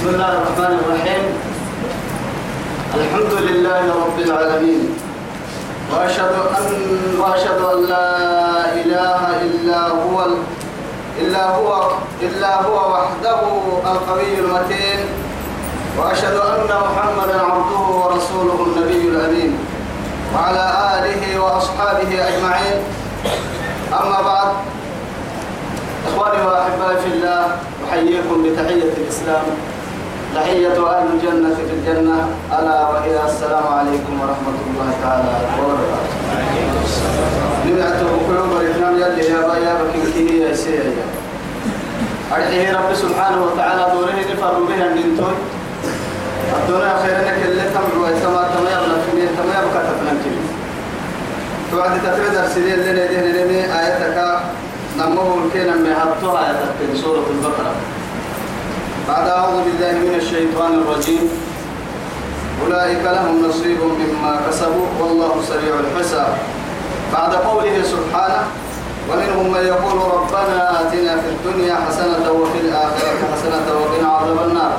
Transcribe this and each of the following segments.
بسم الله الرحمن الرحيم. الحمد لله رب العالمين. وأشهد ان وأشهد أن لا إله إلا هو إلا هو إلا هو وحده القوي المتين. وأشهد أن محمدا عبده ورسوله النبي الأمين. وعلى آله وأصحابه أجمعين. أما بعد إخواني وأحبائي في الله أحييكم بتحية الإسلام. تحية أهل الجنة في الجنة. ألا وهي السلام عليكم ورحمة الله تعالى وبركاته. نبعته بكل بريتنا يلي يا با يا بكين كي يا سيا أرحيه رب سبحانه وتعالى دوره نفر بها النتوي الدنيا خيرنا كل تمر ويسمى تما يبلغ في تما يبقى تفنن كلي توعد تفرد السيدين لنا دين لنا آياتك نمو الكينا مهبتها آياتك سورة البقرة. بعد أعوذ بالله من الشيطان الرجيم. أولئك لهم نصيب مما كسبوا والله سريع الحساب. بعد قوله سبحانه ومنهم من يقول ربنا آتنا في الدنيا حسنة وفي الآخرة حسنة وقنا عذاب النار.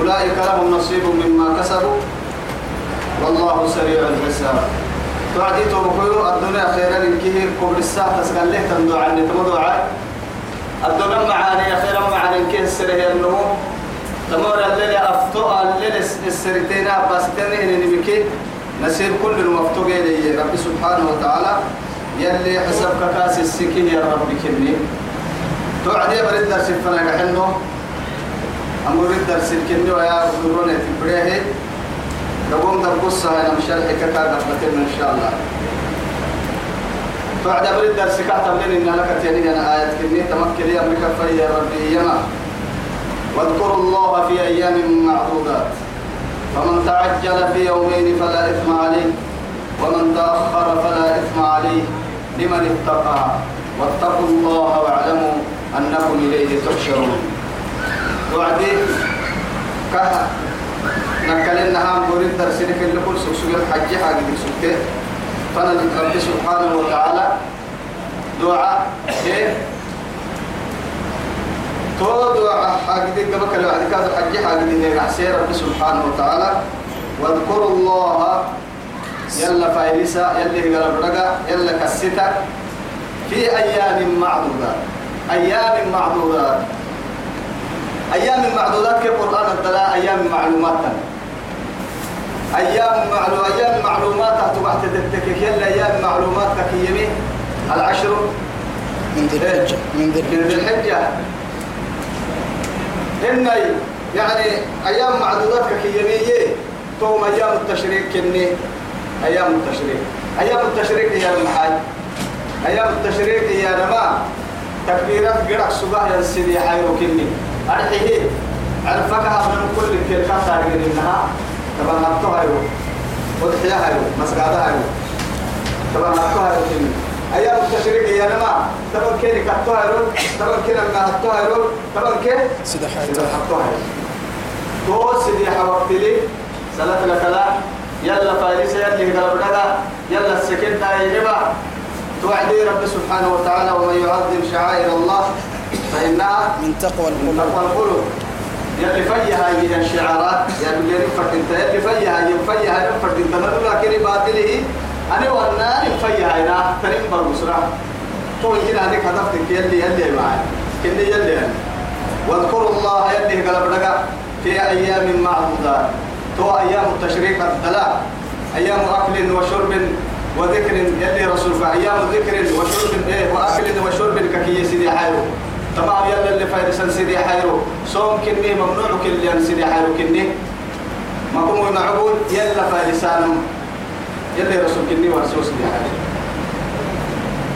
أولئك لهم نصيب مما كسبوا والله سريع الحساب. تعدي توقيو الدنيا خيرا لكيه قبل الساعة تسقل له تندو عني تمدعي الدنيا معاني أخيرا معاني كيه السره النمو تمر الليل أفتو الليل السرتين بس تنين نبكي. نسيب كل المفتوق إليه رب سبحانه وتعالى. يلي حسبك كاس السكين يا رب كني. توعد يا بريد درس فنا كحنو. أمور الدرس الكني ويا أخبروني في بريه نقوم تبص أنا مش الحكاية إن شاء الله. بعد بريد درس كاتب لنا إن لك تيني أنا آية كني تمكن لي أمريكا في ربي يما. واذكروا الله في أيام معدودات. فمن تعجل في يومين فلا إثم عليه ومن تأخر فلا إثم عليه لمن اتقى. واتقوا الله واعلموا أنكم إليه تحشرون. وعدي كه نكلنا هم بريد درس لك اللي كل سوسو الحج حاجة سوكته فانا رب سبحانه وتعالى. دعاء إيه؟ تو دعاء حاجة قبل كلام عن كذا حج حاجة دي عسير رب سبحانه وتعالى. واذكروا الله. يلا فايلسا يلي قلب رقا يلا كسيتا. في أيام معدودات أيام معدودات أيام معدودات كقرآن الدلاء؟ أيام معلومات أيام معلومات أيام معلومات تبعت تتكك. يلا أيام معلومات كيمي العشر. من ذي الحجة. من ذي الحجة. إن يعني أيام معدودات كيمية توم أيام التشريق كني. أيام التشريق. أيام التشريق هي المحاج أيام التشريق هي نما تكبيرات قرق سباه ينسيني حيرو كني. أرحيه. عرفك من كل كلمة تارجين إنها طبعا هبتوها يو وضحيها يو مسقادها يو طبعا هبتوها يو كني أيام التشريق هي نما طبعا كيني كتوها يو طبعا كينا ما هبتوها يو طبعا كي سيدة سيدي حياتها حبتوها يو تو سيدي حوقت لي سلف لك لا يلا فارس يلي قلب لك يلا السكن تاي توعدي رب سبحانه وتعالى ومن يعظم شعائر الله فإنها من تقوى من القلوب تقوى القلوب. يلي فيها هي الشعارات يلي نفرد انت يلي فيها هي فيها نفرد انت ما لكن باطلة أنا وأنا فيها هنا تريم بالمسرع تو يجينا هذيك هدفتك يلي يلي معي. كني يلي يعني. واذكروا الله يلي قلب لك في أيام معدودات تو أيام التشريق الدلاء أيام أكل وشرب وذكر يلي رسولك أيام ذكر وشرب إيه وأكل وشرب ككي سيدي حيرو تمام يلا اللي فايرسن سيدي حيرو. صوم كني ممنوع كل سيدي حيرو كني. ما كم معقول يلا فايرسان يلي رسول كني ورسول سيدي حيرو.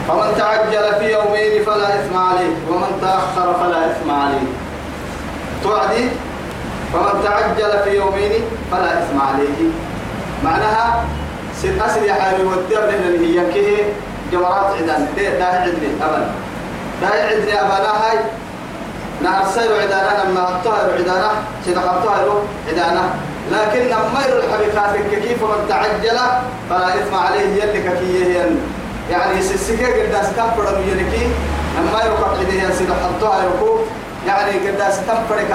فمن تعجل في يومين فلا إثم عليه ومن تأخر فلا إثم عليه. توعدي؟ فمن تعجل في يومين فلا إثم عليه. معناها سيد أسري حالي والدر لأن هي كه جمرات عدان ده ده عدني أبدا. ده عدني أبدا هاي. نهر سير عدانا لما الطهر عدانا سيد الطهر عدانا. لكن لما يرى الحبيبات كيف من تعجل فلا إثم عليه يلي ككيه يعني سيسكي قد استغفر من يلكي لما يرى قد عديه سيد حطها يركو يعني قداس تنفرك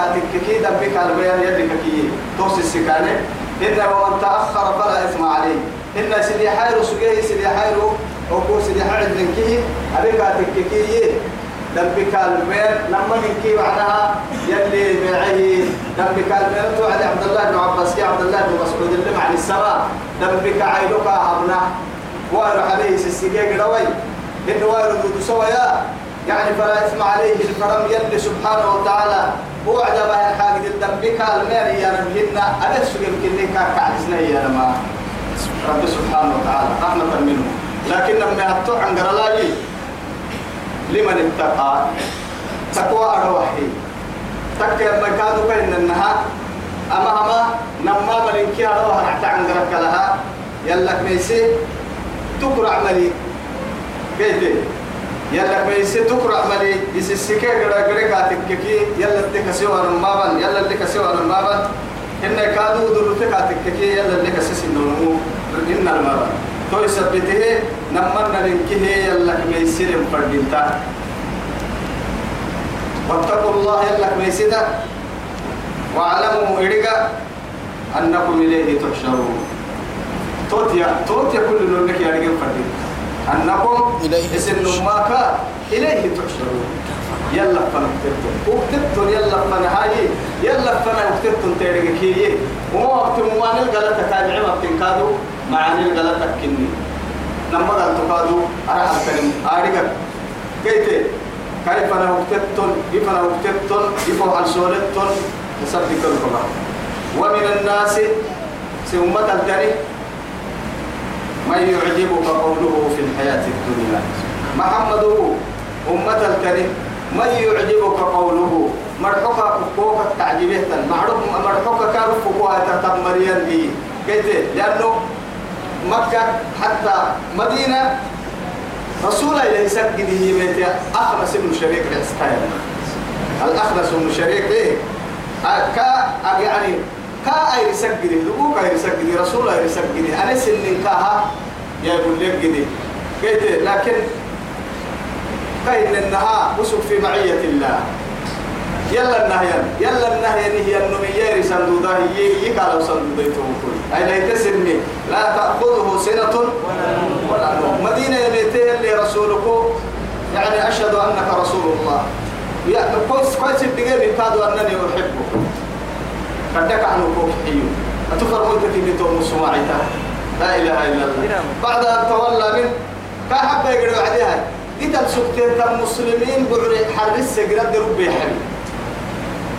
كي دبك البيان يدك كي توس السكانة إن ومن تأخر فلا إثم عليه. إن سيدي حيرو سجيه سيدي حيرو أو سيدي حيرو كي أبيك تككي دبك البيان لما نكي معناها يلي معي دبك البيان تو علي عبد الله بن عباس يا عبد الله بن مسعود اللي مع السماء دبك عينك أبنا وارو عليه السجيه قروي إنه وارو سويا. يعني فلا إثم عليه الفرم يلي سبحانه وتعالى. هو عجبه الحاجة الدبك المال يا نبينا أنا يمكن لك كعزنا يا رب سبحانه وتعالى رحمة منه. لكن لما أتوع عن قرلاجي لمن اتقى تقوى أروحي تك لما كانوا بين النهار أما أما نما ملكي أروح رحت عن قرك لها. يلا كميسي. تقرأ ملي كيف يلا كويس تقرأ ملي يسسكي قرا قرا كاتككي يلا تك سوى المابن يلا لك سوى المابن إن كادو درتك كاتككي يلا لك سس النمو إن المابن تو يثبته نمنا ننكه يلا كويس فردينتا واتقوا الله يلا كويس ده واعلموا إرجع أنكم إليه تحشرون توتيا توتيا كل نورك يا رجال فردينتا أنكم إليه اسم ماك إليه تحشرون يلا فنا وقتتم وقتتم يلا فنا هاي يلا فنا وقتتم تيرك كي وما وقت ما نلقى تابع ما بتنكادو مع نلقى تكني لما قال تكادو أنا أتكلم أريك كيف؟ كيف أنا وقتتم كيف أنا وقتتم كيف على سولتم تصدق الكبار ومن الناس سمة التاريخ من يعجبك قوله في الحياة الدنيا. محمد أمة الكريم من يعجبك قوله؟ مرحوك فوق تعجبه مرحوك كارف فوق تتمريا به كيف؟ لأنه مكة حتى مدينة رسول الله يسجد هي بيت أخنس بن شريك الأستايل الأخنس بن شريك إيه؟ كا يعني كا أي سجدي لبوك أي سجدي رسول أي سجدي أنا سنين كاها يا لك جدي قلت لكن كاين النها وسق في معية الله. يلا النهيان يلا النهيان هي النمية صندوقها هي يقالوا صندوقته كل. أي لا تسمي لا تأخذه سنة ولا نوم. مدينة يليتي اللي رسولك. يعني أشهد أنك رسول الله. يا كويس كويس الدقيقة كادوا أنني أحبك. قدك عنه كوك حيو. أتفر ملك في بيتهم السماعيتا لا إله إلا الله. بعد أن تولى من كحبة يقرأ عليها إذا سكتين المسلمين بعري حرس سجرد ربي حبيب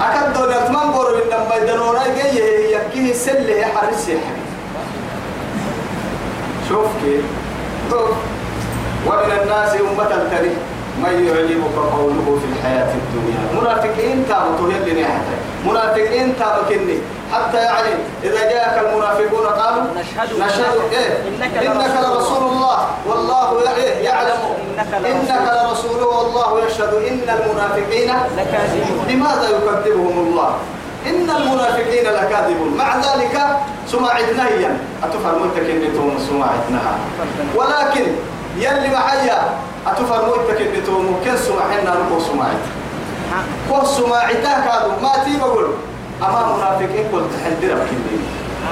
أكد دولة من بورو من لما يدنونا جاي يكيه سله حرس كيف؟ ومن الناس أمة التاريخ من يعجبك قوله في الحياة الدنيا؟ منافقين تابتوا يلي نحتاج منافقين تابكني. حتى يعني إذا جاءك المنافقون قالوا نشهد نشهد إيه؟ إنك إنك لرسول الله. والله إيه؟ يعلم. إنك لرسوله والله يشهد إن المنافقين لكاذبون. لماذا يكذبهم الله؟ إن المنافقين لكاذبون. مع ذلك سماعتنا هي. أتفهم منتك إنتم سماعتنا ولكن يلي محيا أتفهم منتك إنتم ممكن سماعنا نقول سماعت كو سماعتا كادوا ما تي بقول أما منافقين قلت حندرة كنين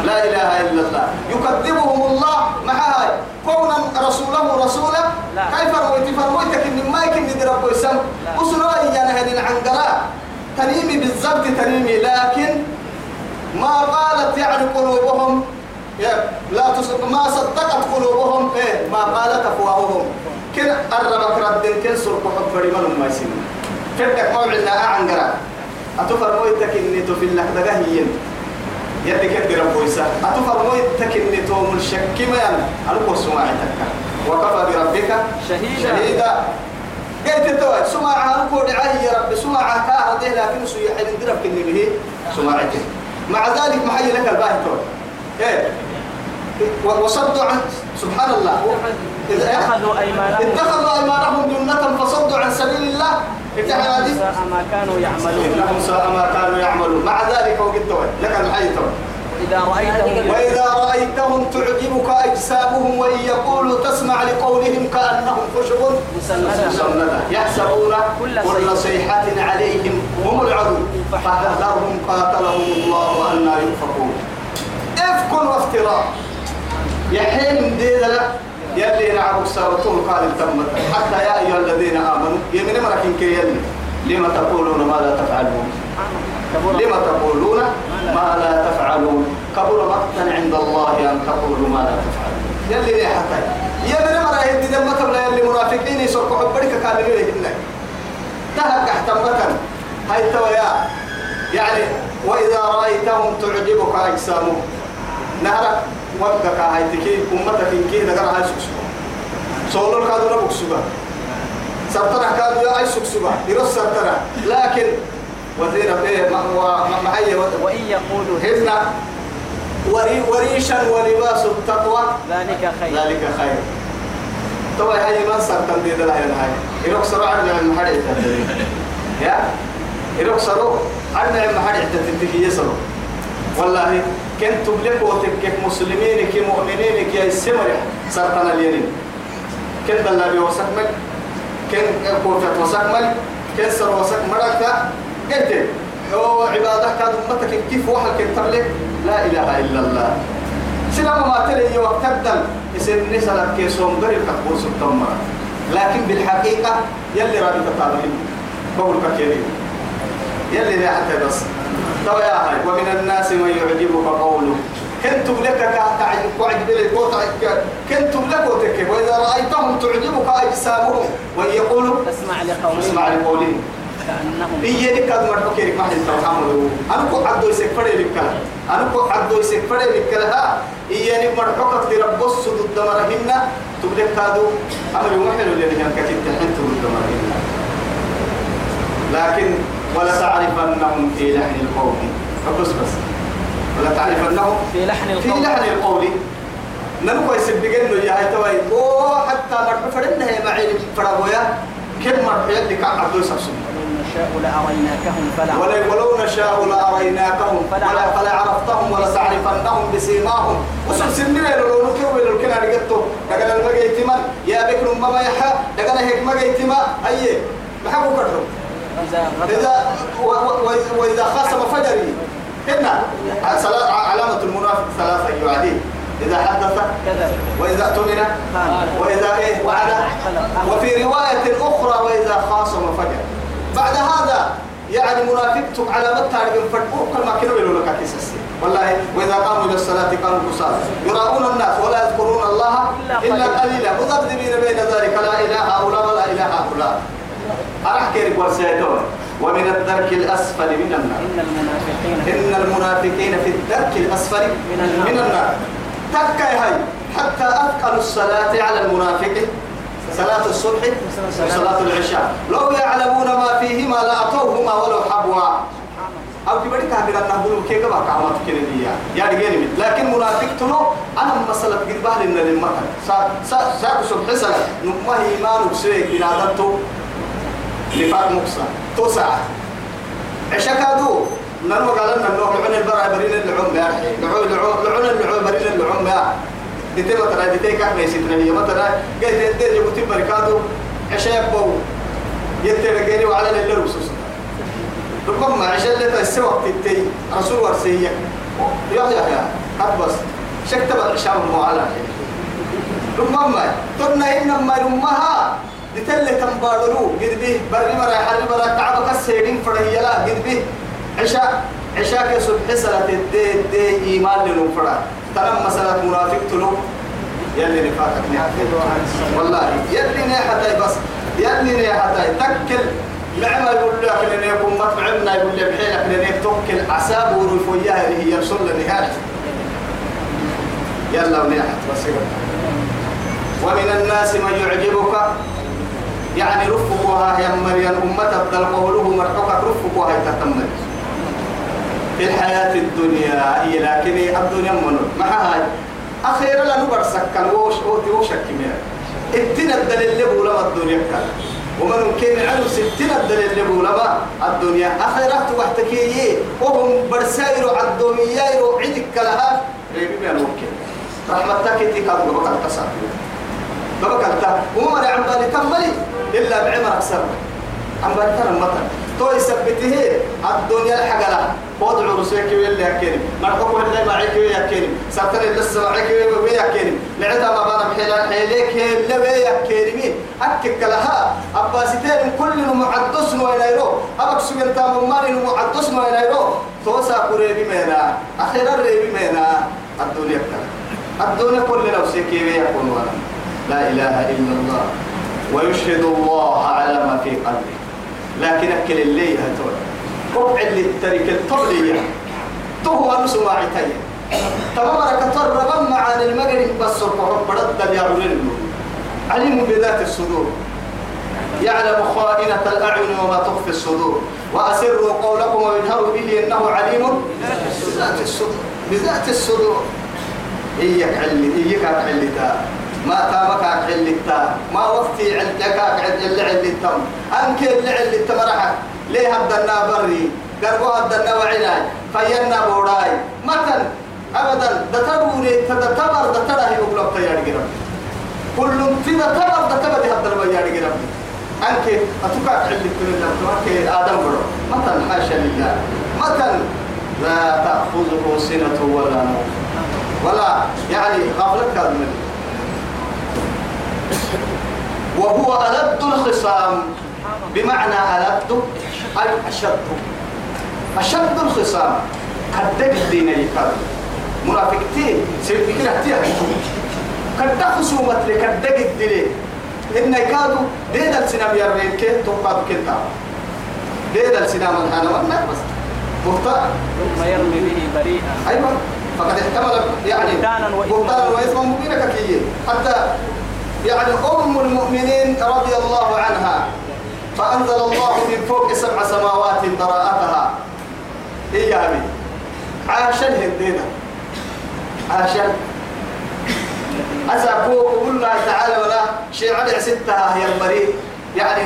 لا إله إلا الله. يكذبهم الله مع هاي كون رسوله. رسولا لا. كيف رويت فرمويتك إن ما يمكن ندرب ويسم. أسرائي يعني هذه العنقراء تنيمي بالضبط تنيمي لكن ما قالت يعني قلوبهم. لا تصدق ما صدقت قلوبهم. إيه ما قالت أفواههم. كن قربك رد كن سرق حب فريمان ما يسمى فدك موعدنا عنقراء أتفر مويتك إني تفل لك دقهيين يدك يدي ربويسا أتفر مويتك إني توم الشك ما يعني ألقوا سماعتك وكفى بربك شهيدا. شهيدا. قلت التوى سماعة ألقوا دعاه يا رب؟ سماعة كاها ده لكن سوية حين درب كني به سماعتك مع ذلك محي لك الباهي توى إيه. وصدوا عن سبحان الله. اتخذوا أيمانهم. اتخذوا أيمانهم جنة فصدوا عن سبيل الله. ساء ما كانوا يعملون. إنهم ساء ما كانوا يعملون. مع ذلك وقد لك الحي إذا رأيتهم وإذا رأيتهم تعجبك أجسامهم وإن يقولوا تسمع لقولهم كأنهم خشب مسندة. يحسبون كل صيحة. عليهم هم العدو. فاحذرهم قاتلهم الله أن يؤفكون. إفك وافتراء. يحين ديدلا يلي نعبك سارتون قال تمت حتى يا أيها الذين آمنوا يمين مركين كي يلي. لما تقولون ما لا تفعلون؟ لما تقولون ما لا تفعلون؟ كبر مقتا عند الله أن تقولوا ما لا تفعلون. يلي لي حتى؟ يمين مرة هدي دم تبلا يلي منافقين يسرقوا حبرك لي هنا تهك احتمتا. هاي تويا يعني وإذا رأيتهم تعجبك أجسامهم. نهرك. وقتك هاي تكي أمتك إن كي دقر هاي سكسوها سولر كادو نبك سوها سرطنة كادو يا أي سكسوها يرس سرطنة لكن وزير بيه معي وإن يقولوا هزنا وري وريشا ولباس التقوى. ذلك خير. ذلك خير. طبعا هاي ما سرطن دي دلها هاي. يروك سروا عنا المحرق يا؟ يروك سروا عنا المحرق تتنتهي يسروا والله كنتم لكم تكك مسلمين كي مؤمنين كي السمر سرطان اليمين كن دلا بيوسكمل كن كوفة وسكمل كن سر وسك مركا قلت هو عبادة كان أمتك كيف واحد كن تبلي لا إله إلا الله. سلام ما تلي وقت تبدل. يصير نسألك كيسوم غير كبوس التمر لكن بالحقيقة يلي رابط الطالبين قولك كريم يلي لا حتى بس. تو يا هاي ومن الناس من يعجبك قوله كنتم لك كعجب وعجب لك كنتم لك وتكب وإذا رأيتهم تعجبك أجسامهم ويقولوا تسمع لقولهم اسمع لقولهم إيه كاد مرحو كيرك ما حد تفهمه أنا كو عدو لك. أنا كو عدو لك. إيه ضد مرهنا تبلك أمر محل مرهنا لكن ولا تعرفنهم في لحن القول. فبس بس. ولا تعرفنهم في لحن في القول لحن القول. نمكو يسبقن له يا هاي توي. أو حتى مرحو فرنا هي معي فرابويا كم كان عبدو يسبسون ولو نشاء لأريناكهم فلا. ولو ولو نشاء لأريناكهم فلا فلا عرفتهم ولا تعرفنهم بسيماهم. وسن سنين لو نكيو لو كنا رجعتو دقنا المجا يتما يا بكر ما يحا. دقنا هيك مجا يتما أيه بحبوا كرهم إذا وإذا خاصم فجري هنا علامة المنافق ثلاثة يعادي. إذا حدث وإذا اؤتمن وإذا إيه؟ وعد. وفي رواية أخرى وإذا خاصم فجر بعد هذا يعني منافقتم على فتقوا كل ما كانوا يقولوا لك كيسس والله وإذا قاموا إلى الصلاة قاموا كسالى يراؤون الناس ولا يذكرون الله إلا قليلا. مذبذبين بين ذلك. لا إله هؤلاء ولا إله هؤلاء. أرحكي لك ورسيتون ومن الدرك الأسفل من النار. إن المنافقين إن المنافقين في الدرك الأسفل من النار. من النار. تكا هاي. حتى أثقل الصلاة على المنافق. صلاة الصبح وصلاة العشاء. لو يعلمون ما فيهما لأتوهما ولو حبوا. أو كبري كابر أن نقول كيف بقى كامات كنية يعني غير لكن منافق تلو أنا مسألة قد بحر إن للمكان. سا سا سا صبح سنة نما إيمان بسوي بنادته نفاق مقصى. توسع عشكادو نرمى قال لنا نروح لعن البرع برين اللعوم يا أخي لعون لعون لعون اللعوم برين اللعوم يا ديتي مثلا ديتي كاك ميسيتنا هي مثلا قلت يدير يبوتي بركادو عشاء يبو يتر جيني وعلى اللي ربسوس ربما عشان اللي تسوى تتي. رسول ورسية. يا يا يا. هات بس. شكت العشاء المعلى ربما ترنا إنما رمها. دتل تنبادلو قد به بري مرا حري مرا تعب كسيدين فرهي لا قد به عشاء عشاء كسب حسلة الدي دي إيمان لنو فرا. ترى مسألة منافق تلو يلي نفاقك على الصلاة والله يلي نيحتاي بس يلي نيحتاي تكل نعمة يقول لك لن يكون مطعمنا يقول لك بحيلك لن توكل عساب ورفوياها اللي هي يرسل لنهاية يلا ونيحت بس. ومن الناس من يعجبك يعني رفقها يا مريم أمة بدل قوله مرحوك رفقها تتمر في الحياة الدنيا هي لكن الدنيا من مع هاي أخيرا لا نبر سكن وش أوتي وشك مير اتنا الدليل اللي بولا الدنيا كان. ومن كان عنه ستين الدليل اللي بولا الدنيا. أخيرا وحتكي وهم برسائر الدنيا عدك لها. ريبي وكي رحمتك تكاد بقى التصافي بقى التا وما عم بالي تملي إلا بعمر أكثر عم بالي ترى مثلا تو يثبته الدنيا الحقلة وضع رسولك ويلي يكيني. مرحوك اللي معك ويكيني ساتر اللي السمعك ويكيني لعتا ما بنا بحيلا حيليك اللي ويكيني أكك لها. أباسيتين كل معدس وينيرو أبك سجن تام مالي معدس وينيرو توسا قريبي مينا. أخيرا ريبي مينا. الدنيا كلا الدنيا كل نفسك يكون ولا. لا إله إلا الله ويشهد الله على ما في قلبه. لكن أكل اللي هتول قبع اللي الترك الطبلية ما عتايا تمام كتر ربما عن المغرب بس رب رد يعلن عليم بذات الصدور. يعلم خائنة الأعين وما تخفي الصدور. وأسروا قولكم ويجهروا به إنه عليم بذات الصدور. بذات الصدور. إياك علي إياك علتا ما تامك علتا ما وقتي علتك اللي علتم أنك اللي علتم رحك ليه هدنا بري؟ قربوا هدنا وعناي فينا بوراي. متن. أبدا. دتبوري تدتبر دتره يقول تيار جرب كل في دتبر دتبر هدنا ويار جرب أنك أتوقع علتم الله أنك آدم برو متن. حاشا لله متن. لا تأخذه سنة ولا نوم. ولا. يعني غفلت هذا وهو ألد الخصام. بمعنى ألد أي أشد. أشد الخصام. كدك الدين يكاد. منافقتين. سيبك كده تيها كدك خصومة لكدك الدين. إن يكادوا ديد السنام يرين كي تقاد كنتا. ديد السنام الحانا وأنا بس بهتان ثم يرمي به بريئا. أيوة. فقد احتمل يعني بهتانا وإثما بهتانا وإثما مبينا كثير حتى يعني أم المؤمنين رضي الله عنها فأنزل الله من فوق سبع سماوات براءتها. هي أبي؟ عاشن هدينا. عاشن. قول الله تعالى ولا شيء على ستها هي المريض يعني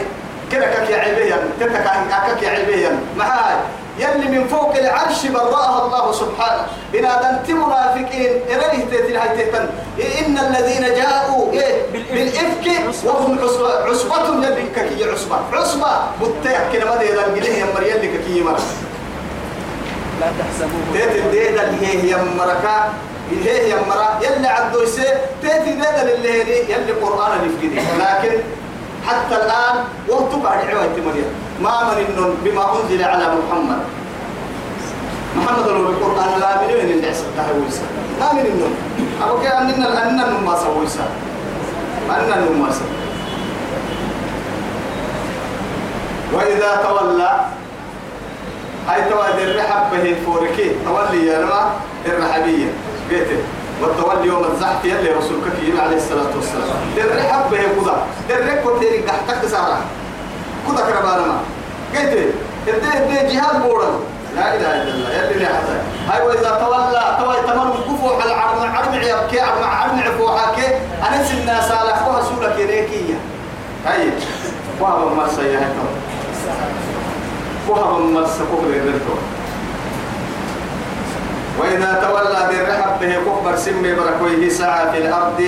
كده كك يا عبيا تتك كك يا عبيا معاي يلي من فوق العرش برأها الله سبحانه. إن أنت منافقين. تيتين هاي تيتن إن الذين جاءوا إيه؟ بالإفك. وهم عصبة. عصبة يلي ككي عصبة. عصبة بتيك كده ما دي الجليه يا مريم اللي ككي مرة لا تحسبوه. تيتن ديدا اللي هي يا مركا هي يلي عدو يسي تيتي ديدا اللي هي يلي قرآن اللي لكن حتى الآن وقت بعد عوائد مريم. ما من بما أنزل على محمد. محمد لو بالقرآن لا من وين اللي تهويسا ما من إنه أبو كي أننا أننا نما سويسا أننا نما سويسا وإذا تولى هاي تولى الرحب به فوركي تولي يا رما الرحبية. قلت والتولي يوم الزحف يلي رسولك كيما عليه الصلاة والسلام. الرحب به كذا الرحب تيري قحتك سارة. كذا كربانا قلت الدي الدي جهاد بورا. لا إله إلا الله. يلي لي حتى هاي وإذا تولى تولى تمر الكفو على عرم عرم يبكي عرم عرم عفوحك. أنا سنة سالك وهسولك يريكية هاي. وهو مرسى يا هكذا وهو مرسى كفر يريكو وإذا تولى بالرحب به كفر سمي بركويه ساعة في الأرض.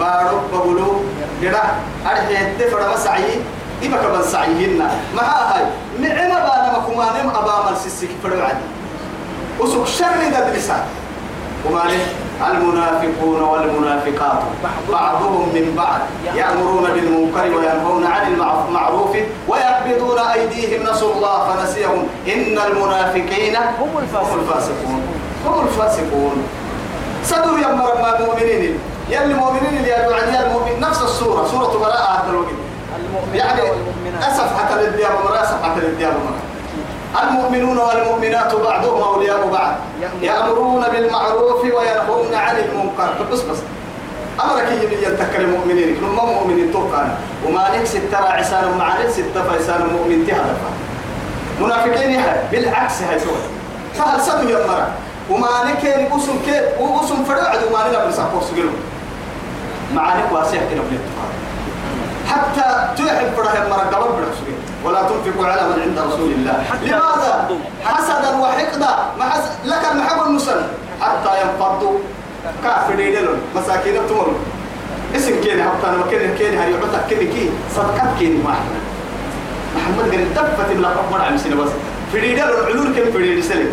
بارب بقولوا كده أرحي الدفر مسعي إما كمان سعيهن. ما هاي نعمة بانا مكومان أبا مرسيسك فرو عدي وسوق شر دبلسا المنافقون والمنافقات بعضهم من بعض يأمرون بالمنكر وينهون عن المعروف ويقبضون أيديهم نسوا الله فنسيهم. إن المنافقين هم الفاسقون. هم الفاسقون. صدوا يا مرمى المؤمنين. يلي مؤمنين اللي يعني المؤمن. نفس السورة سورة براءة هذا الوقت. يعني أسف حتى للديار مرة أسف حتى للديار مرة المؤمنون والمؤمنات بعضهم أولياء بعض. يأمرون. بالمعروف وينهون عن المنكر. بس بس. أمرك يجي يتكر المؤمنين كل ما مؤمنين توقعنا وما نكسب ترى عسان مع نكسب تفا إنسان مؤمن تهدفا منافقين يحب بالعكس هاي سوى فهل يا مرة وما نكين قسم كيف وقسم فرعد وما نلا بنسحقوا سجلهم معانك واسع كنا بنتقال حتى تحب فرح قبل برسول ولا تنفقوا على من عند رسول الله. لماذا؟ حسدا وحقدا. ما حس... لك المحب المسلم حتى ينفضوا. كافرين لهم مساكين تمر. اسم كين حتى أنا مكان كين هاي عطك كين كي. صدقت كين ما محمد قال دفت حكم عم سنة بس. فريدة العلول كم فريدة سلم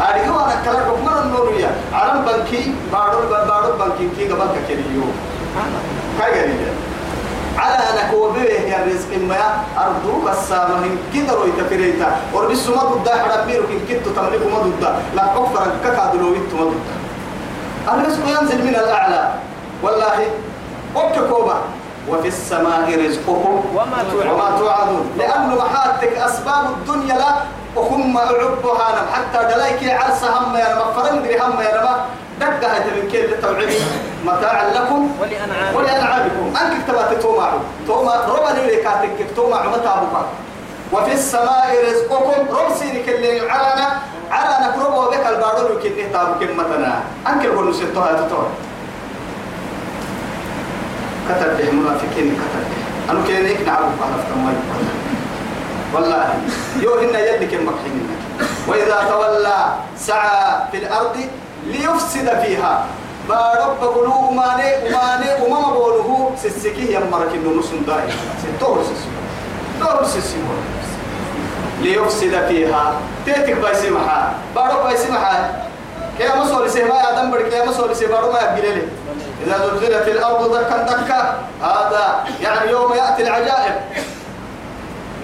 أريد أن أكلم من النورية عرب بنكي بارو بارو بنكي كي قبل ككليو كاي قليل على أنا كوبيه يا رزق ما أرضو السامة كده روي تفريتا وربي ما ضد حدا بيرو كن كتو تملك ما ضد لا كفر ككادلو يتو ما ضد الرزق ينزل من الأعلى والله وككوبا وفي السماء رزقكم وما توعدون لأنه محاتك أسباب الدنيا لا وهم أعبها نم حتى دلايك عرس هم يا رب فرندري هم يا رب. دقة هذا من كيل التوعيد متاعا لكم ولأنعام ولأنعامكم. أنك كتبت تومع تومع ربنا لي كاتك تومع متابك وفي السماء رزقكم. ربسي اللي عرانا عرانا كربوا بك البارون يمكن نهتاب كلمتنا. أنك القول نسيتها تتوى كتب به منافقين كتب به أنا كينيك نعرف على فتما والله. يو هنا يدك المكحين وإذا تولى سعى في الأرض ليفسد فيها. ما رب قلوه ماني وماني وما بقوله سسكي يمرك إنه نسن دائما ستور سسكي دور سسكي ليفسد فيها. تيتك بايسي محا. بارو بايسي محا. كيا مسؤول سيما يا دم بدك كيا مسؤول سيما ما يبقى لي إذا زلزلت الأرض دكا دكا. هذا يعني يوم يأتي العجائب.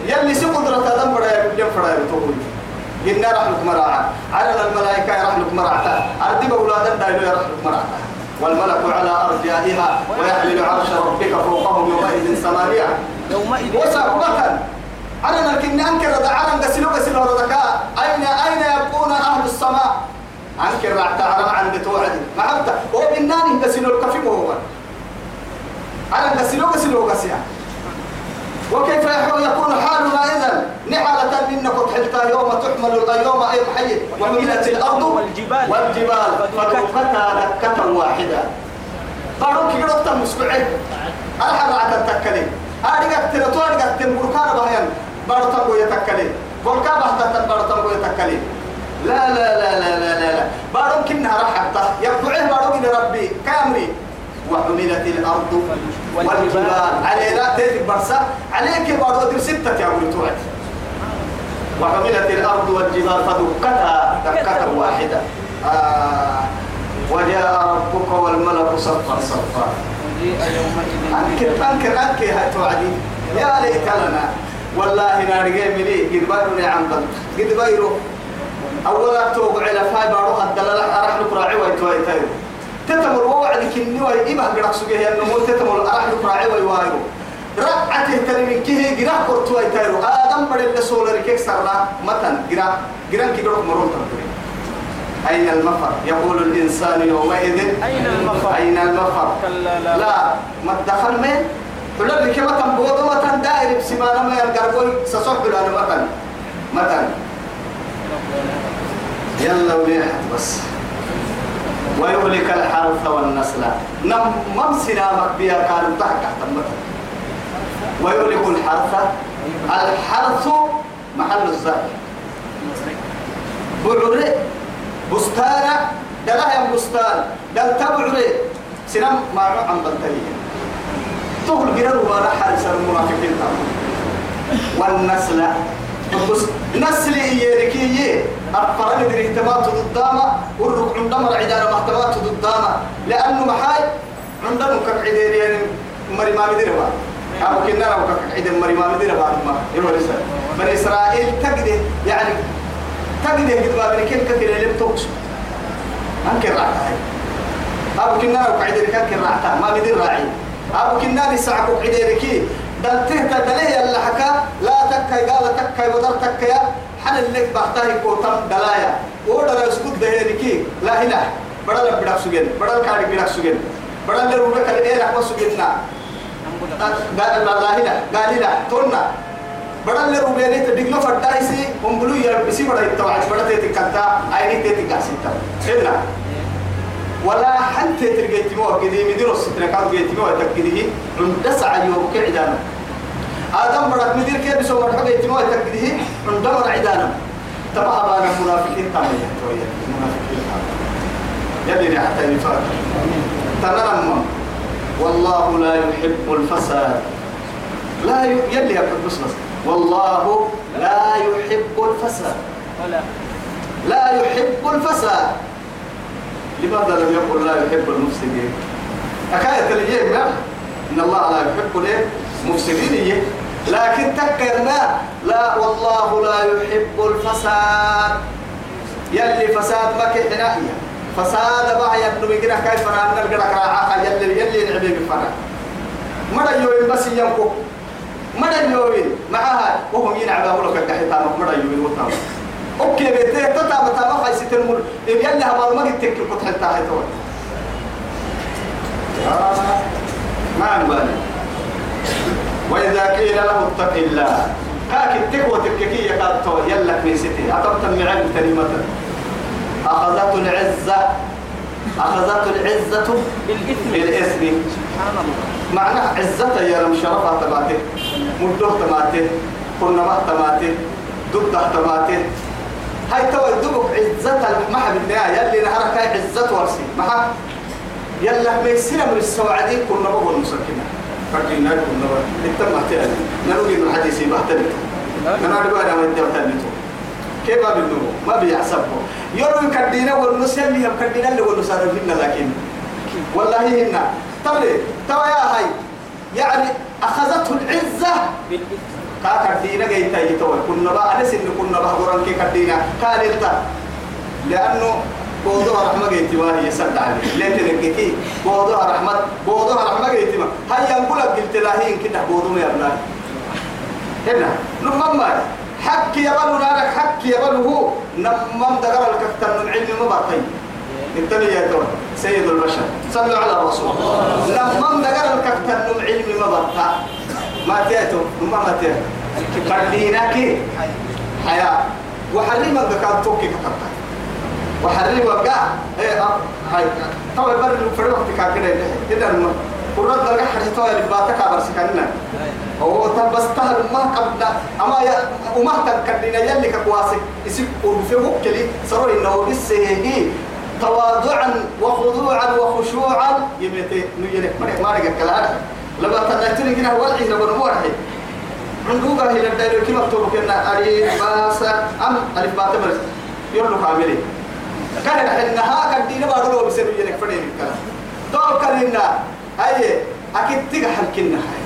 يلي سي قدرة دم بدا يقول فرا يتوه قلنا رح لك مراعا على الملائكة رح لك مراعا أردب أولادا دايلو رح لك مراعا والملك على أرجائها ويحمل عرش ربك فوقهم يومئذ ثمانية يومئذ. وسبقة على لكن أنكر دعانا قسلوا قسلوا ردكاء أين أين يبقون أهل السماء؟ أنكر راح تعرف عند توعد ما حتى هو بالناني قسلوا الكفي وهو على قسلوا قسلوا قسيا وكيف يكون حالنا إذا نحالة إنك تحلتا يوم تحمل يوم أي حي وملت الأرض والجبال. والجبال. فدكتا دكة واحدة. بارك يروح تمسكعي أنا حرعت التكلي أرجع ترى تو أرجع تنبركان بهيان بارتم بو يتكلي بولكا بحتا بارتم بو يتكلي لا لا لا لا لا لا إنها راح حتى يبقعه إلى ربي. كامري. وحملت الأرض والجبال. على لا تيجي برسا. عليك بارك در ستة يا أبو توعد. وحملت الأرض والجبال فدكتها دكة واحدة. آه وجاء ربك والملك صفا صفا. أنكر أنكر أنكر هاي توعدي. يا ليت لنا. والله نارجع ملي قد بيرو عن بل قد بيرو أولا توقع على فاي بارو الدلالة أرح لك راعي ويتواي تايرو تتمر ووعد كني وي إبه قرق سجيه النمو تتمر أرح لك راعي ويوايرو رقعته تلمين كيه قرق قرطواي تايرو آدم بدل اللي سولر كيك سرنا. متن قرق قرق كي قرق مرون تنطري أين المفر؟ يقول الإنسان يومئذ. أين المفر؟ أين المفر؟ كلا لا. لا. ما تدخل من حلو لك ما تنبوض ما تندائر بسمانة ما يلقرقوي سصح لنا متن. متن. يلا وليحت بس. ويهلك الحرث والنسل. نم ممسنا مكبيا كانوا تحت تحت ويهلك الحرث. الحرث محل الزرع بعري بستانة دلها بستان. دل تبعري سنم ما عم بنتهي تقول جرر ولا حارس المنافقين والنسل بس نسل يركيه أفرد دري اهتمامات ضدامة والركع عندما العدالة مهتمات ضدامة لأنه محاي عندنا كعدير يعني مري ما مدير بعد أو كنا لو كعدير مري ما مدير بعد ما. يقول بني إسرائيل تقدر يعني تقدر قد ما بني كيف كثير اللي بتوكس أنكر راعي. أبو كنا لو كعدير كان راعي. ما مدير راعي. أبو كنا نسعك عدير كي دلته لا تكاي ودر تكاي حن اللي بحتاج كوتم دلايا. ودر يسكت ده كي لا هنا. بدل بدك سجن. بدل كاري بدك سجن. بدل لروبك كده إيه رحمة سجننا قال لا هنا. قال لا تونا بدل اللي روبيني تدقنا فردايسي هم بلو يلبسي بدا يتوعد بدا تتكتا عيني تتكاسيتا هنا. ولا حتى ترجيت مو. كذي مدير الستر كان جيت مو. تكذيه عند سعى يوم آدم بدك مدير كيف بسوا مرحبا جيت مو تكذيه عند مر عدانا تبع بان المنافقين تامي تويا المنافقين يلي حتى يفاق تنرم والله لا يحب الفساد. لا ي... يلي يا بس. والله لا يحب الفساد. لا يحب الفساد. لماذا لم يقل لا يحب المفسدين؟ حكاية الجيم إن الله لا يحب ليه؟ مفسدين إيه؟ لكن تكرنا لا. والله لا يحب الفساد. يلي فساد ما كحنا فساد بقى يبنو بيقرا كيف رانا القرا كراعة يلي يلي نعبي بفنا. مدى يوين بس ينكو. مدى يوين معها وهم ينعبوا لك الكحيطان مدى يوين وطاوة أوكي بيتي تتا بتا ما خايس تنمر يلي هبال ما قد تكل قد حتى هاي تو ما نبالي وإذا قيل له اتق الله. كاك التقوى تككي قال تو يلا كنيستي اعطبت من علم كلمة. اخذته العزة. اخذته العزة بالإثم. بالإثم. سبحان الله. معنى عزته يا لم شرفها تباته مدوه تماته كنا ما تماته ضده تماته هاي تو الدبك عزتها ما حد النهاية يلي نهارك هاي عزة ورسي. ما يلا ما يصير من السوعدين كنا بقول مسكنا فكنا كنا بقول التم تاني نروي من الحديث بحتنا أنا أقول أنا ما أنت بتنتو كيف بنو؟ ما بيحسبه يروي كدينا والنسيم يهم كدينا اللي والنسار فينا لكن. والله هنا. ترى ترى يا هاي. يعني أخذته العزة. بالإثم كا كدينا جاي تاي تو كنا بقى سن كنا بقى قران كي كدينا. إنت لأنه بوضوها رحمة جاي تباري يسد عليه ليه تنكتي بوضوها رحمة بوضوها رحمة جاي تبا هاي ينقول لك قلت لاهين كده بوضوه يا ابنائي هنا لما حك يبلو نارك حك يبلو هو. نمم دقر الكفتر من علم مبطي انتبه يا تون سيد البشر. صلوا على الرسول. نمم دقر الكفتر من علم مبطي ما تيتو ما ما تيتو خليناك حياة. وحرمك توكي كتبت وحرمك قا إيه آه هاي. طبعا بر فرق كان كده كده قرات دقا حريتو اللي باتك برسكنا هو تبس تهل ما قبل أما يا وما تكدينا يلي كواسك يسيب وفيه كلي صاروا إنه بس هي تواضعا وخضوعا وخشوعا. يمتى نيلك ما ما رجع كلام لما تنتني كده والعي ربنا موحد عندوك هي الدايرة كم مكتوب كنا ألف أم ألف باس برس يقولوا كاملين كان إنها كدينا بارو بسنو يلك فريق الكلام دول كلنا هاي أكيد تيجي حلكنا هاي.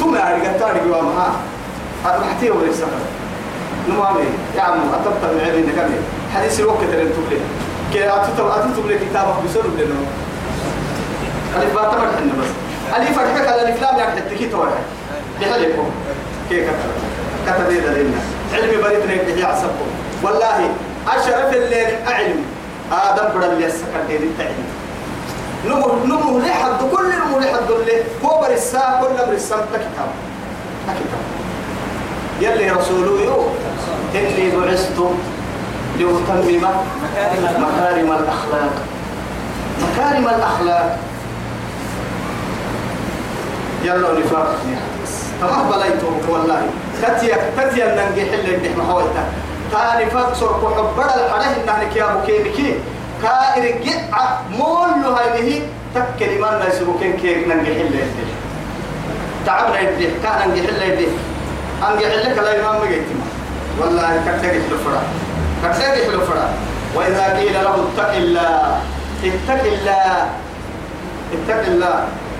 ثم أرجع تارجع وامها هذا محتيه ولا يسافر نمامي يا عم أتبت من عيني نكمل حديث الوقت اللي تقول كي أتتم أتتم لي كتابك بسر لنا ألف باس ما تحنا بس. ألف فرحك على الإفلام يعني تكتي توه بحلكم كي كتب. كتب لنا علمي بريدنا يبدي يعصبكم والله أشرف الليل أعلم. آدم بدل يسكن دين التعليم نمو نمو لحد كل نمو لحد اللي هو برسا كل برسا كتاب. كتاب. يلي رسوله يو. إني بعثت لأتمم مكارم الأخلاق. مكارم الأخلاق. يلا نفاق. تمام بلايتو والله. تتيا تتيا ننجي حل اللي محويتا تاني فاكسر كحبر الحره إنك يا مكينكي كائر جدع مول هذه تكلم ما الناس ممكن كي ننجح اللي تعبنا يدي كان ننجح اللي يدي. أنجح لك لا يمام مجيتم والله كتجح الفرا كتجح الفرا وإذا قيل له اتق الله اتق الله اتق الله.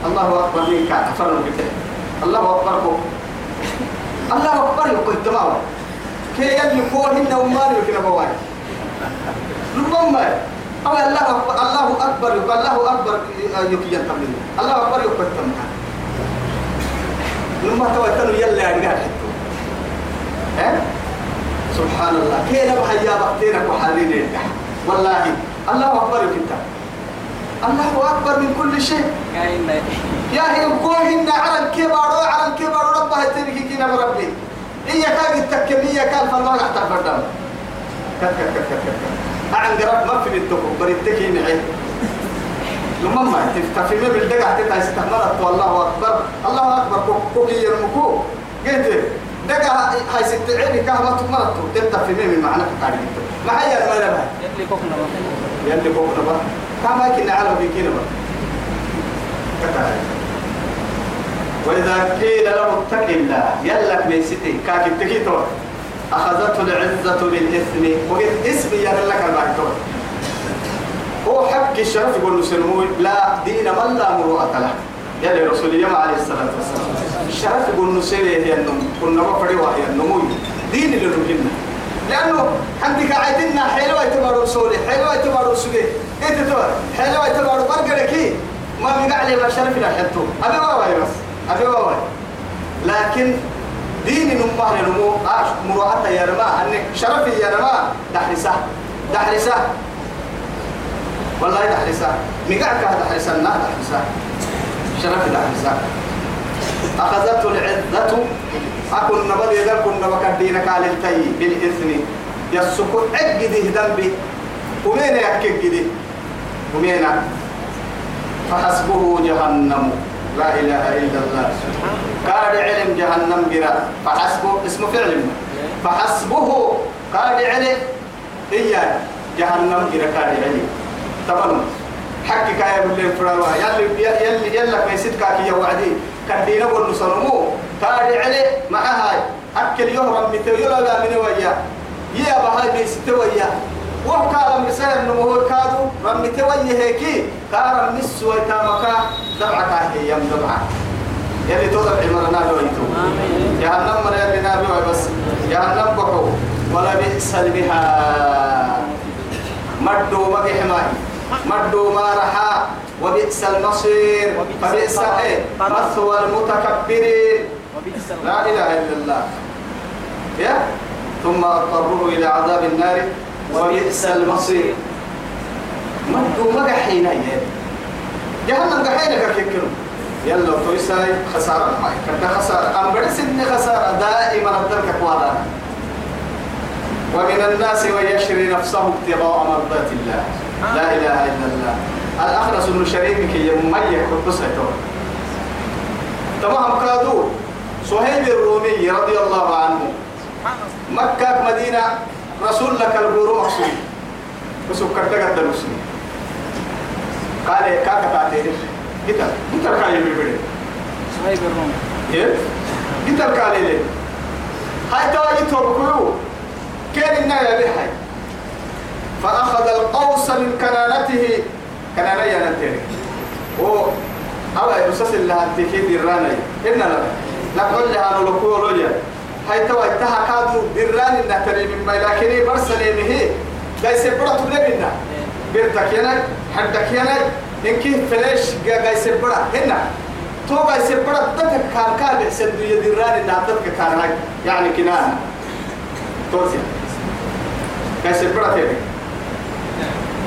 الله أكبر منك. كفر بك. الله أكبر الله أكبر يقول تمام. كي يلي كوهن ومالي وكنا بواي ربما أو الله أكبر الله أكبر يقول الله أكبر يكي ينتمي الله أكبر يقول تمام لما توتنوا يلا يا رجال ها؟ سبحان الله كي نبحى يا بختينك وحالين والله. الله أكبر يكي الله أكبر من كل شيء. يا هي كوهن على الكبار على الكبار ربها تبكي كنا بربي هي كان التكمية كان فالله تحت الفردام أعن قرب ما في التوب بريتكي نعي لما ما تفتح ما بالدقع تتا استحملت والله أكبر. الله أكبر كوكي يرمكو. قلت دقع هاي ست عيني كهما تمرت تفتح في مين معنى قاعد ما هي المرة يلي كوكنا يلي بقى كما كنا على بيكينا كتاعي. وإذا قيل له اتق الله يلك ستي كاك التكيتو أخذته العزة بالإثم وقلت اسمي يا لك البعتو هو حق الشرف يقول له سلموي لا دين من لا مروءة له. يا لي رسول الله عليه الصلاة والسلام. الشرف يقول له سيري هي النم كنا بفري وهي النموي دين اللي نجينا لأنه عندك عيدنا حلوة تبارو سولي حلوة تبارو سولي إنت تبار حلوة تبارو برقركي. ما بيقع لي ما شرف لا حتو أبي واواي بس. أبي واواي لكن دين نمه نمو آش مروحة يا رما أنك شرفي يا رما دحرسة دحرسة. والله دحرسة. مقعك دحرسة لا دحرسة. شرفي دحرسة. أخذته العزة. أكون نبضي ذا كن بكدينك على التي بالإثم يسكت أجده ذنبي. ومين يكجده ومين؟ فحسبه جهنم. لا إله إلا الله. قال علم جهنم جرا فحسبه اسمه فعل فحسبه. قال علم. إياه. جهنم جرا قال علم. طبعا. حكي كايا بالله فروا يلي يلي يلا ما يسد كاكي يا وعدي. كدينا والنصرمو قال علم. مع هاي. أكل يهرم متى يلا من ويا يا بهاي بيستويا وكان مسير نمو كادو رمي توي هيكي كار النس ويتامكا دمعك هي يم دمعك يلي تضرب عمرنا بويتو جهنم من يلي نابي بس جهنم بحو. ولا بئس المهاد مدو ما بحماي مدو ما رحا. وبئس المصير. فبئس مثوى المتكبرين. لا إله إلا الله. يا؟ ثم اضطروه إلى عذاب النار. وبئس المصير. مدو ما حين جهنم قحينا كيكلو يلا تويساي خسارة معي. كنت خسارة. أم بدس إن خسارة دائما الدرك كوالا ومن الناس من يشري نفسه ابتغاء مرضات الله. لا إله إلا الله. الأخرس إنه شريكك يميك وقصته تمام كادو صهيب الرومي رضي الله عنه. مكة مدينة رسول لك الغور مقصود بس كرتك الدرسي قال كاكا تعتير قتل قتل كاي بيبري صهيب الرومي إيه؟ قتل كاي لي هاي تواجي توبكيو كان النايا بهاي فأخذ القوس من كنانته. كنانة يا نتيري و أبا يبسس الله تكيد الرانا إننا لا. نقول لها نلقوا لوجا هاي توا اتها كادو دران النهتري من ما لكن برسل به جاي سبرة تبلغنا بيرتك ينا حدك ينا إنك فلاش جاي سبرة هنا. تو جاي سبرة تتك كان كان بحسن دي دران النهتري كان هاي. يعني كنان. توسي جاي سبرة تاني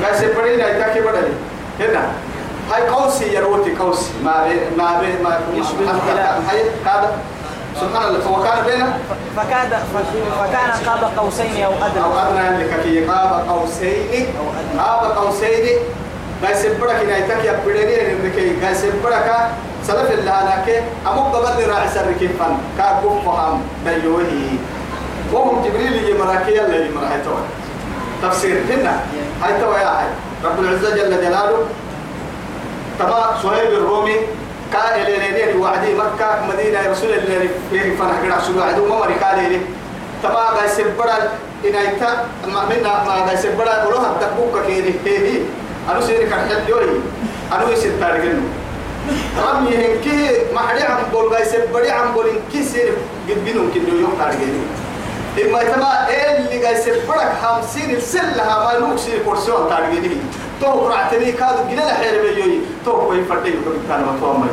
جاي سبرة هنا يتاكي بدلي هنا. هاي قوسي يروتي قوسي. ما بي ما بي ما يشبه. هاي. هذا سبحان الله وكان بينه فكاد فكان قاب قوسين أو أدنى. أدنى لك كي قاب قوسين قاب قوسين قاي سبرك إن أيتك يا بدني إن بكي قاي سبرك. سلف الله لك أمك قبل راعي سرك فن؟ كابو فهم بيوه وهم جبريل يمراكي الله يمراكي تفسير هنا. هاي تو يا هاي رب العزة جل جلاله. تبا صهيب الرومي قال لي وعدي؟ مكة مدينة رسول الله في فرح قرع سلو عدو ما مري. قال لي تبا غاي سبرا إن أيتا منا ما غاي سبرا ولو حتى كيري هي أنا سيري كان حد يوي أنا يسير تارجنو رم يهنكي ما حد عم بول غاي سبرا عم بول إنكي سير قد بينو كنو يوم تارجنو إما تما اللي غاي سبرا خمسين السلة ما نوك سير كورسيون تارجنو تو قرعتني كادو جنا الحير بيجي. تو كوي فردي يكون كان ما تو أمي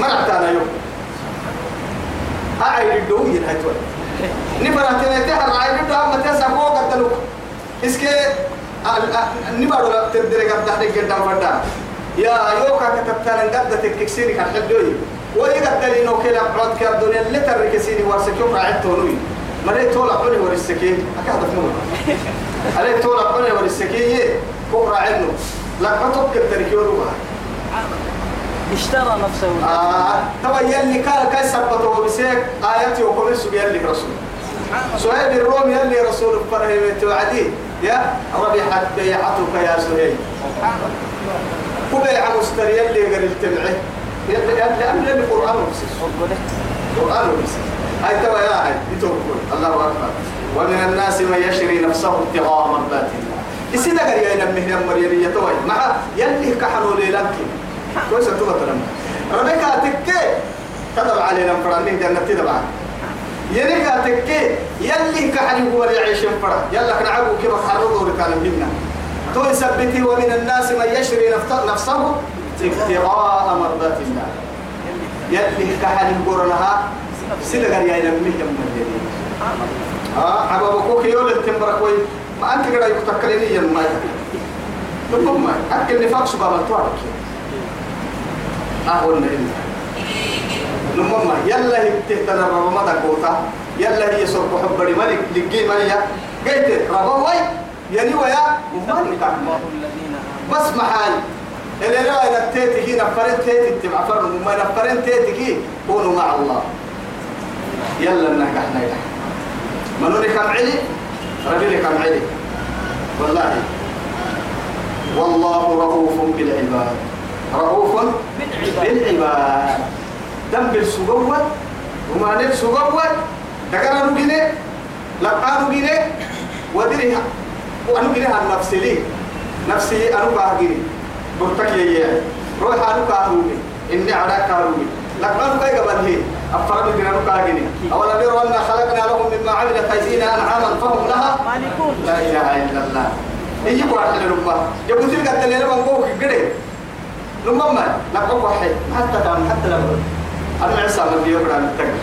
ما رحتنا يوم. هاي الدوي هاي تو نفرتنا تهر عين الدوي. ما تسا فوق التلوك إسكي نبارو تدري قد تحرك قدام فدا يا يوكا كتبتان قد تكسيني كان حدوي. قال إنه كلا عود كالدنيا اللي تركسيني وارسكيوم راعدتوني مريت طول عقولي ورسكين أكاد أفنون. عليك طول عقولي ورسكين كبرى عنه لا تفكر تركيونه اشترى نفسه. آه تبا يلي كان كاي سبته بسيك آياتي وكل سبي يلي رسول سهيل الروم يلي رسول فرهم توعدي. يا ربيحت بيعتك يا سهيل كبيع مستري يلي قال التبعه يلي يلي أمل القرآن وبسيس القرآن وبسيس هاي تبا يا هاي يتوكل الله أكبر. ومن الناس من يشري نفسه ابتغاء مرضات الله إسيدا قال يا إلى مهنا مريم يتوي مع يلي كحنوا ليلانكي كويس تبا تلم ربك تكي. تدب علينا فراني جنة تدبع يلي تكي. يلي كحني هو يعيش فرا يلا كنعبو كيف خرجوا لكان منا تو يثبتي ومن الناس من يشري نفسه ابتغاء مرضات الله. يلي كحني قرنها سيدا قال يا إلى مهنا مريم. آه حبابكوك يقول التمبرك وي ما أنت قد يكتكلني يا ما ثم أكل نفاق سبحان الله أهون إلا نمما يلا هي تهتنا ربما تقوتا يلا هي سرق حب ملك لقي مليا قلت ربما وي. يعني ويا. مالك بس محال اللي لا إذا تيتي هنا فرن تيتي. تبع فرن. وما نفرن تيتي كونوا مع الله. يلا نحن نحن منوني كم علي؟ رجلي كم علي والله. والله رؤوف بالعباد. رؤوف بالعباد. دم بالسقوة وما نل سقوة دقنا نجني لقى نجني ودري وأنا جني عن نفسي لي. نفسي أنا كاهجني برتك يا روح أنا كاهروبي إني على كاهروبي لقى نجي قبل هي أفراد جنا كاهجني أولا بيروا أن خلقنا لهم أيدينا أنعاما فهم لها. مالكون لا إله إلا الله. يجيب واحد للأمة جابوا تلك التليل من قوك قدي لما ما. لقوا واحد حتى كان حتى لو أنا عيسى من بيوم عن التقل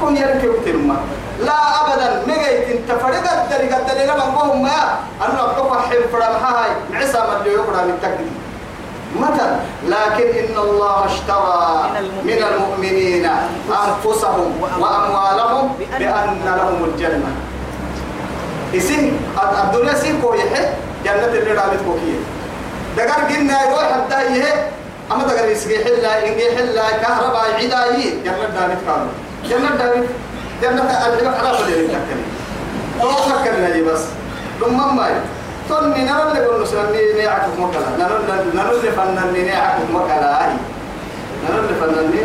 كم يركب تلما لا أبدا. مجيت انت. فرقت تلك التليل من قوم ما. أنا لقوا واحد فرام هاي. عيسى من بيوم عن التقل متى لكن إن الله اشترى من من المؤمنين أنفسهم وأموالهم بأن لهم الجنة. اسم الدنيا سين كو يحي جنة اللي رابط كوكية. دقر قلنا يروح حتى هي أما دقر يسقي حلا إنجي حلا كهرباء عدايي جنة دامت كانوا جنة دامت جنة على كل اللي تكلم تو فكرنا دي بس. لما ما توني نرى اللي قلنا سنني نيعكم مكلا نرى اللي فنني نيعكم مكلا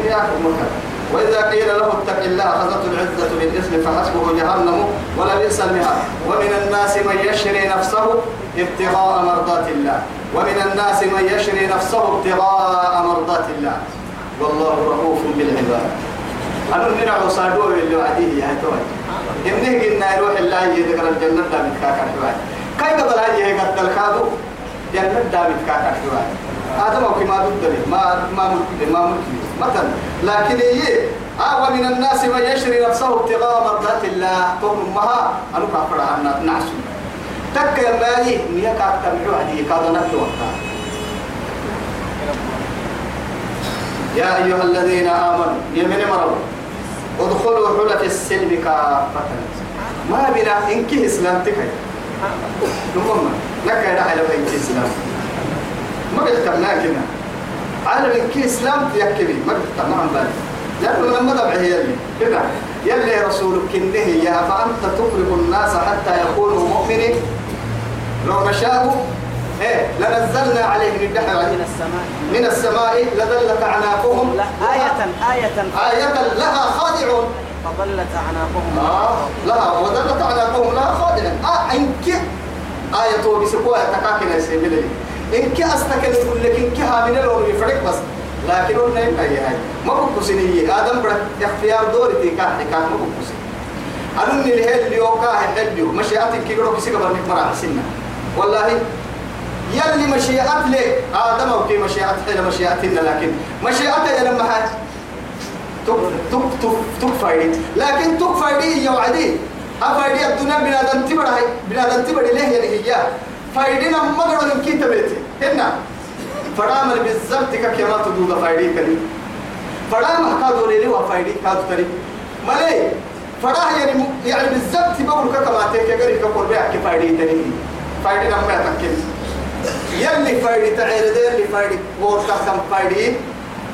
نيعكم مكلا وإذا قيل له اتق الله أخذته العزة بالإثم فحسبه جهنم ولا بئس المهاد. ومن الناس من يشري نفسه ابتغاء مرضات الله. ومن الناس من يشري نفسه ابتغاء مرضات الله. والله رؤوف بالعباد. أنا نرى صادور اللي وعديه يا توي. إنه قلنا يروح الله يذكر الجنة دامت كاكا قبل هاي قد الكادو جنة دامت كاكا حواي هذا ما كما ضد ما ما ملك ما ملك مثلا لكن هي آه ومن الناس من يشري نفسه ابتغاء مرضات الله. تقول مها أنا كافر عنا نعسو تك يا مالي نيا كاكا حواي كذا نكتب وقتها يا أيها الذين آمنوا يمن مروا ادخلوا حلة السلم كافة. ما بنا إنك إسلام تكي نمم لك يا رحل إنك إسلام. ما بيحتمنا كنا. عالم إنك إسلام تيكبي. ما بيحتمنا عن بالي لأنه لما دبع هي اللي كده يلي رسولك كنه يا فأنت تخرج الناس حتى يكونوا مؤمنين. لو نشاء إيه لنزلنا عليهم البحر من السماء. من السماء لدلت أعناقهم. لا آية آية. آية لها خادعون. فضلت أعناقهم. آه لها ودلت أعناقهم لها خادعون آه إنك آية تو بسكوها تكاكنا يسيبي لي إنك أستكن يقول لك إنك هامين لون يفرق بس. لكن قلنا إنك هي هاي. ما بكسيني آدم برك اختيار دوري تيكا تيكا ما بكسيني أنني اللي اللي يوكا هليو مشيئتك كي يقولوا بسيكا برنك مرا حسنا والله يلي مشيئت لك آدم أو كي مشيئت حين مشيئتنا لكن مشيئتها لما حاج تك تك تك تك فايدي. لكن تك فايدي يا وعدي. أفايدي الدنيا بنادم تبرع بنادم تبرع ليه يعني هي؟ فايدنا مقرن إن كنت بيتي هنا. فرامل بالزبط كما تدود فايدي كريم فرامل كادو ليلي وفايدي كادو تري. ملي فراه يعني يعني بالزبط بقول كما تيك غير كقول بيع كفايدي تري. فايدي نما تكين يلي فايدي تعير ده اللي فايدي. ورثة كم فايدي.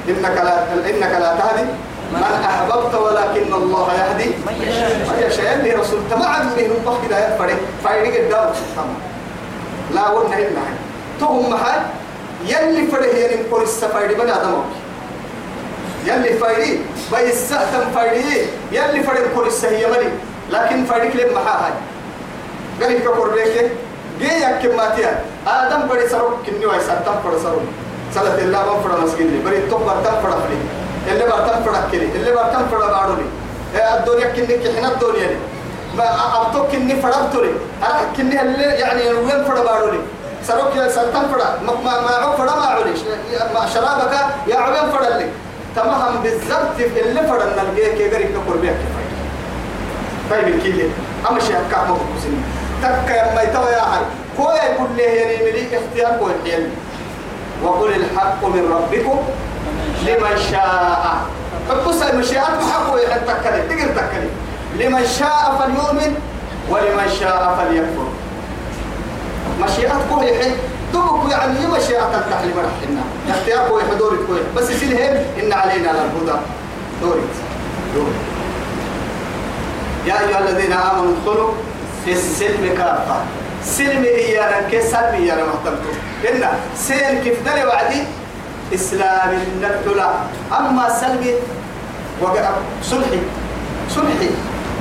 إنك لا إنك لا تهدي. من أحببت ولكن الله يهدي. من يشاء. ما اللي رسول تبع منهم. بخ كده يفرق فايدي قدام. لا قلنا هنا تهم محل. يلي فرق يعني نقول السفايدي بني آدم. يلي فايدي باي السهتم فايدي يلي فرق نقول السهية ملي. لكن فايدي كلمة محاها قال لك قربيك جاي كم ماتيا آدم بدي سرق كني واي ساتم بدي سرق سلت الله ما فرد مسكين بدي توب برتم فرد فرد اللي برتم فرد كلي اللي برتم فرد بارولي الدنيا كني كحنا الدنيا لي. ما أبتو كني فرد تولي كني اللي يعني وين فرد بارولي سرق يا ساتم فرد ما ما ما عو فرد ما عولي ما شرابك يا عوين فرد لي. تمام بالضبط اللي فرد نلقيه كي غير كقربيك كفاية طيب الكيلي أما شيء ما بقول تك يما يتوى يا هاي كوي لي يعني ملي اختيار كوي حيل وقل الحق من ربكم لمن شاء. فبص المشيئات محقوا يحن تكلي تقر تكلي لمن شاء فليؤمن ولمن شاء فليكفر. مشيئات كوي يحن دبك يعني مشيئات التحليم رحنا اختيار كوي حدوري كوي بس يسيلهم إن علينا للهدى. دوري يا أيها الذين آمنوا ادخلوا في السلم كافة. سلم إيانا كسلم إيانا مهتمتم إن سين كيف دلي وعدي؟ إسلام النبتلا. أما سلم وقع صلحي. صلحي.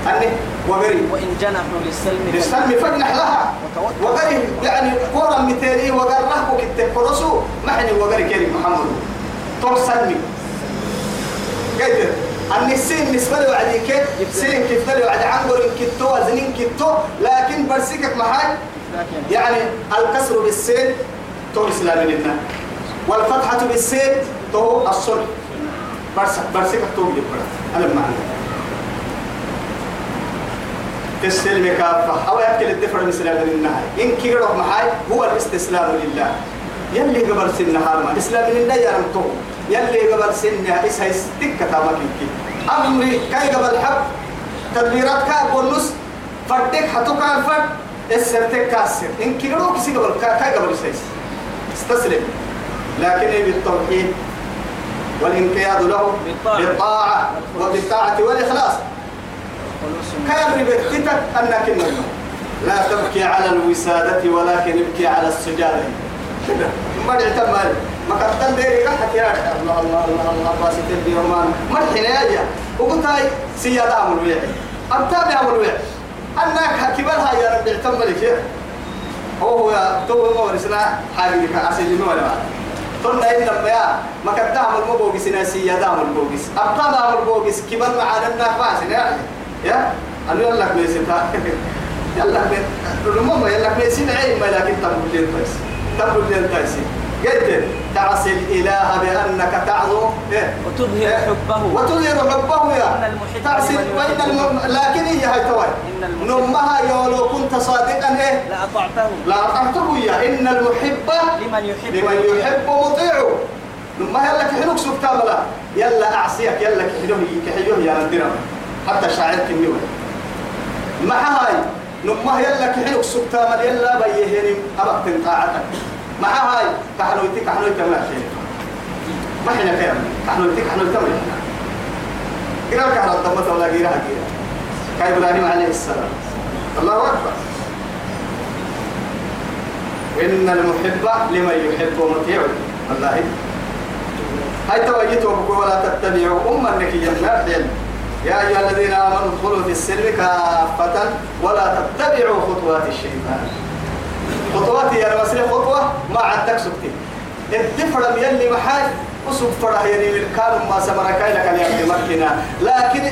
أني وقري. وإن جنحوا للسلم للسلم فجنح لها. وقري. يعني كورا مثالي وقال له كنت كرسو محني وقري كريم محمد. طول سلمي. قلت أن السين نسبة لوعديك سين كيف دلو وعد عنقر كتو وزنين كتو. لكن برسيكك محاج يعني الكسر بالسين تو إسلام لنا والفتحة بالسين تو الصلح. برسك برسيكك تو بيجي أنا المعنى السلم كافة. أو يأكل الدفر مثل هذا النهار إن كيرو محاي هو الاستسلام لله. يلي قبل سن هارما. إسلام لله يا رمتو يلي قبل سن إسها يستك كتابك أمري كاي قبل حب تدبيرات كا بونس فردك حتو كان فرد السرتك كاسر. إن كيرو كسي قبل كاي قبل سيس استسلم لكن بالتوحيد والانقياد له بالطاعة. بالطاعة وبالطاعة والإخلاص. كان بكتك أنك النجم لا تبكي على الوسادة ولكن ابكي على السجادة. كده ما مالي ما كتن ديري كحك يا الله الله الله الله باسي تبي ما الحين يا وقلت هاي سيادة عمل ويعي أبتابع عمل ويعي أنك كبرها يا رب اعتم مالك يا هو هو يا تو هو أسيدي ما ولا بعد قلنا إن يا ما كنت أعمل مبوغس ناسي يا دام البوغس أبطال أعمل بوغس كبر معانا الناس يا يا؟ أنا يلا لك ميسيتا يلا لك رمما يلا لك ميسين عين ما لكن تقول لي تايس تقول لي تايس قلت تعصي الإله بأنك تعظم. إيه. وتظهر حبه. وتظهر حبه يا. تعصي وإن. الم... لكن هي هاي توي. نمها يا لو كنت صادقا إيه. لأطعته لا أعطته يا. إن المحب لمن يحب. لمن يحب مطيع. ما يلا كحلوك سكتا بلا يلا أعصيك يلا كحلوه كحلوه يا ندرم حتى شاعر كنيوه ما هاي. نما يلا كحلوك بلا يلا بيهني. أبقى تنقاعتك ما هاي كحلويتك كحلويتك ما شيء ما حنا كيام كحلويتك كحلويتك ما حنا. قرأ كحلويتك الضمة ولا قيرها كاي إبراهيم عليه السلام. الله أكبر. إن المحب لمن يحب مطيع. والله. هاي توجيتوا ولا تتبعوا أم أنك جنات يا أيها الذين آمنوا ادخلوا في السلم كافة ولا تتبعوا خطوات الشيطان. خطوات يا مسلم خطوة ما عندك سكتي الدفرم يلي محاج وسوق فرح يعني من كانوا ما سمركاي لك اليوم مكنا لكن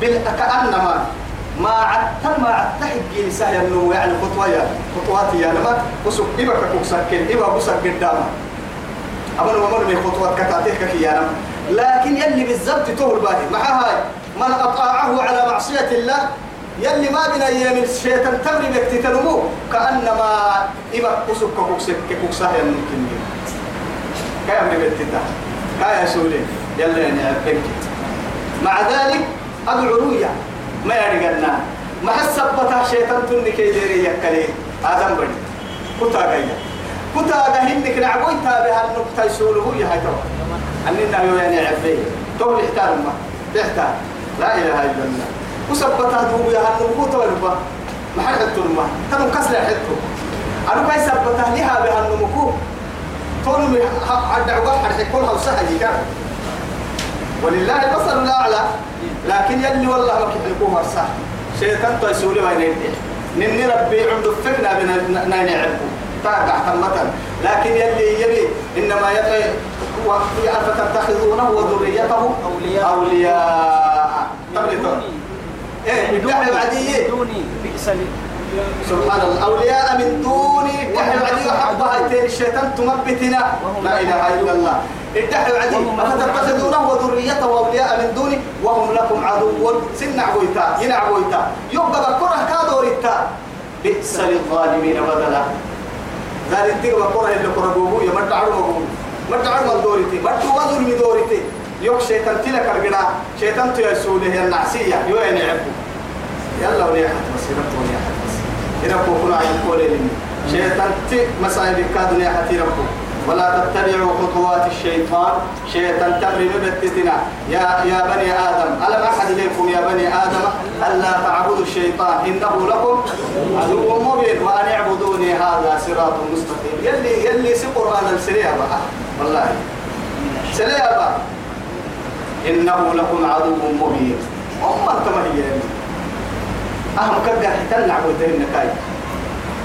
بالكأنما ما عدت ما عدت حقي لسهل إنه يعني خطوة يا خطوات يا لما وسوق إبا كوك سكن إبا بسك قدامه أمر ومر من خطوات كتاتيك كيانا لكن يلي بالضبط تهر بادي هاي من أطاعه على معصية الله يلي ما بنا يم الشيطان تمري بك تتنمو كأنما إما كسك كوكسك كوكسه يمكن كيف بتتا كايا سولي. يلا يعني أبنك مع ذلك أدعوية ما يرجعنا ما حسبتها شيطان تني كيديري يكلي آدم بدي كتا جاية كتا جاهنك نعبوي تابع النقطة يسوله يا هاي توا أننا يو يعني عبي تو يحتار ما. يحتار لا إله إلا الله. وسبتها دوب يا هالنقطة ولا ما حد تلما كانوا كسر حتو أنا كاي سبتها لها بهالنمكو تقول من الدعوة حرح كلها وسهل كان ولله البصر الأعلى. لكن يلي والله ما كيحلقوه مرساه شيطان تيسولي ما ينيدي نني ربي عنده فكنا بنا نعرفه تاقع تمتا لكن يلي يلي إنما يقي فتتخذونه وذريته أولياء. أولياء. إيه بدعي بعديه دوني بئس سبحان الله. أولياء من دوني. ادعي بعدي وحبها الشيطان تمبتنا. لا إله إلا الله. ادعي بعدي فتتخذونه وذريته أولياء من دوني. وهم لكم عدو. سن عبويتا ين عبويتا يبقى بكرة كادوريتا. بئس للظالمين بدلا. ذلك تيجا بكرة اللي كربوبو يمد عرمو مد عرمو دوريتي مد وظلم دوريتي يوك شيطان تلك القدا شيطان تيسوله هي النعسية. يوين يعبو يلا وليحت بس يربو وليحت بس يربو كنا عين كولين شيطان تي مسائل كادوا يحتي ربو ولا تتبعوا خطوات الشيطان. شيطان تمري مبتتنا يا يا بني آدم ألم أحد إليكم يا بني آدم ألا تعبدوا الشيطان؟ إنه لكم عدو مبين وأن اعبدوني هذا صراط مستقيم. يلي يلي سي قران السريع بقى والله. سريع بقى إنه لكم عدو مبين. هم أنتم هي أهم كذا حتى نعبد النكاي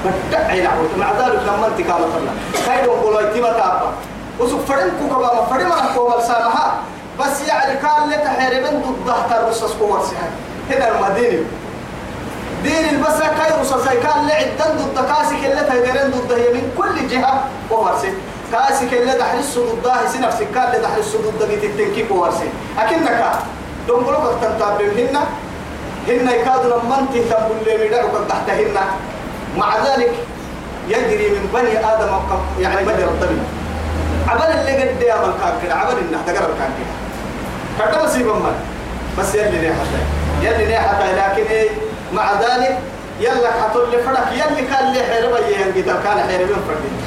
بدعي نعبد مع ذلك لما أنت كما طلع كاي دون قولوا يتيما تابا وسوف فرن كوكا ما فرن ما كوكا سامها. بس يعني كان لك حربن ضد الرصاص كور سهل. هنا المدينة دين البس كاي رصاص كان لعدن ضد كاسك اللي تهدرن ضد هي من كل جهة وورسي كاسك اللي دحرس ضدها سي نفسك كان اللي دحرس ضد بيت التنكيك وورسي أكنك دون قولوا تنتابهم هنا. هن يكادوا لما انت تقول لي مدعوك تحتهن مع ذلك يجري من بني آدم يعني بدر الدم عبل اللي قد يا من كان كده عبل انه تقرب كان كده كده بس يبمن بس يلي ليه حتى. يلي ليه حتى لكن إيه مع ذلك يلا حطوا لي فرق يلي كان لي حربة ينقدر كان حربين فردين.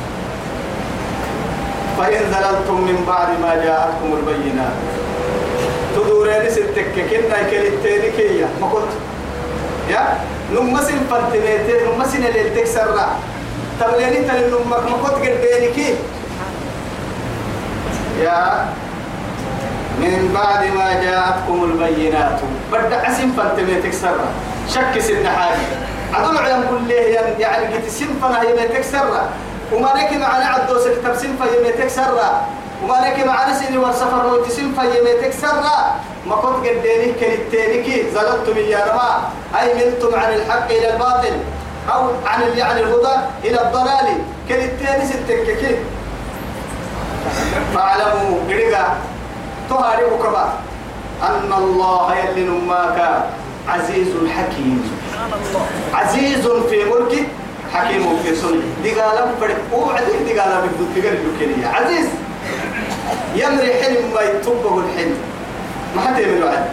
فإن زللتم من بعد ما جاءتكم البينات. تدورين ستك كنا كلتين كيا. ما كنت. يا نمسن فانتميتين نمسن اللي تكسر تبليني تل نمك ما كنت كي. يا من بعد ما جاءتكم البينات. بدأ عسم فانتميتك سر شك سن حاجة. عدل علم كله يعني سنفنا يميتك سر وما لك معنا عدو سكتب سنفا يميتك سر وما لك معنا سيني والسفر رويت سنفا يميتك سر ما كنت قديني كلتينك زلتم يا رما أي ملتم عن الحق إلى الباطل. أو عن ال- عن الهدى إلى الضلال. كلتيني ستككي فاعلموا قرقا تهاري كبا. أن الله يلي نماك عزيز حكيم. عزيز في ملكه حكيم في صنعه دقالا فرق وعدين دقالا بدو دقال الكلية عزيز. يمري حلم ما يتوبه الحلم. ما حتى يملوا عد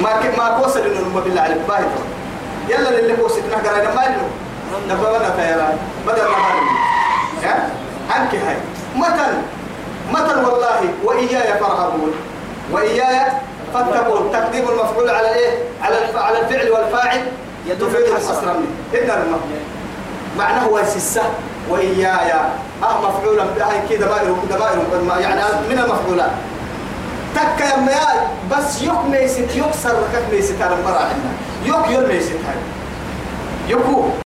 ما. ما كوصل إنه بالله عليك. باهي يلا اللي كوصل نحقر أنا ما له نبغى أنا تيران بدل ما يا عنك هاي. متى متى والله. وإياي فارهبون. وإياي فاتقون. تقديم المفعول على الايه على. على الفعل والفاعل. الحصر منه. إن المه معناه هو السسة وإياي. أه مفعولا بهاي كده دمائر دمائر يعني من المفعولات. تك يا ميال بس يوك ميست يوك سر ركك ميست على المرأة عندنا. يوك يوم ميست هاي يوكو.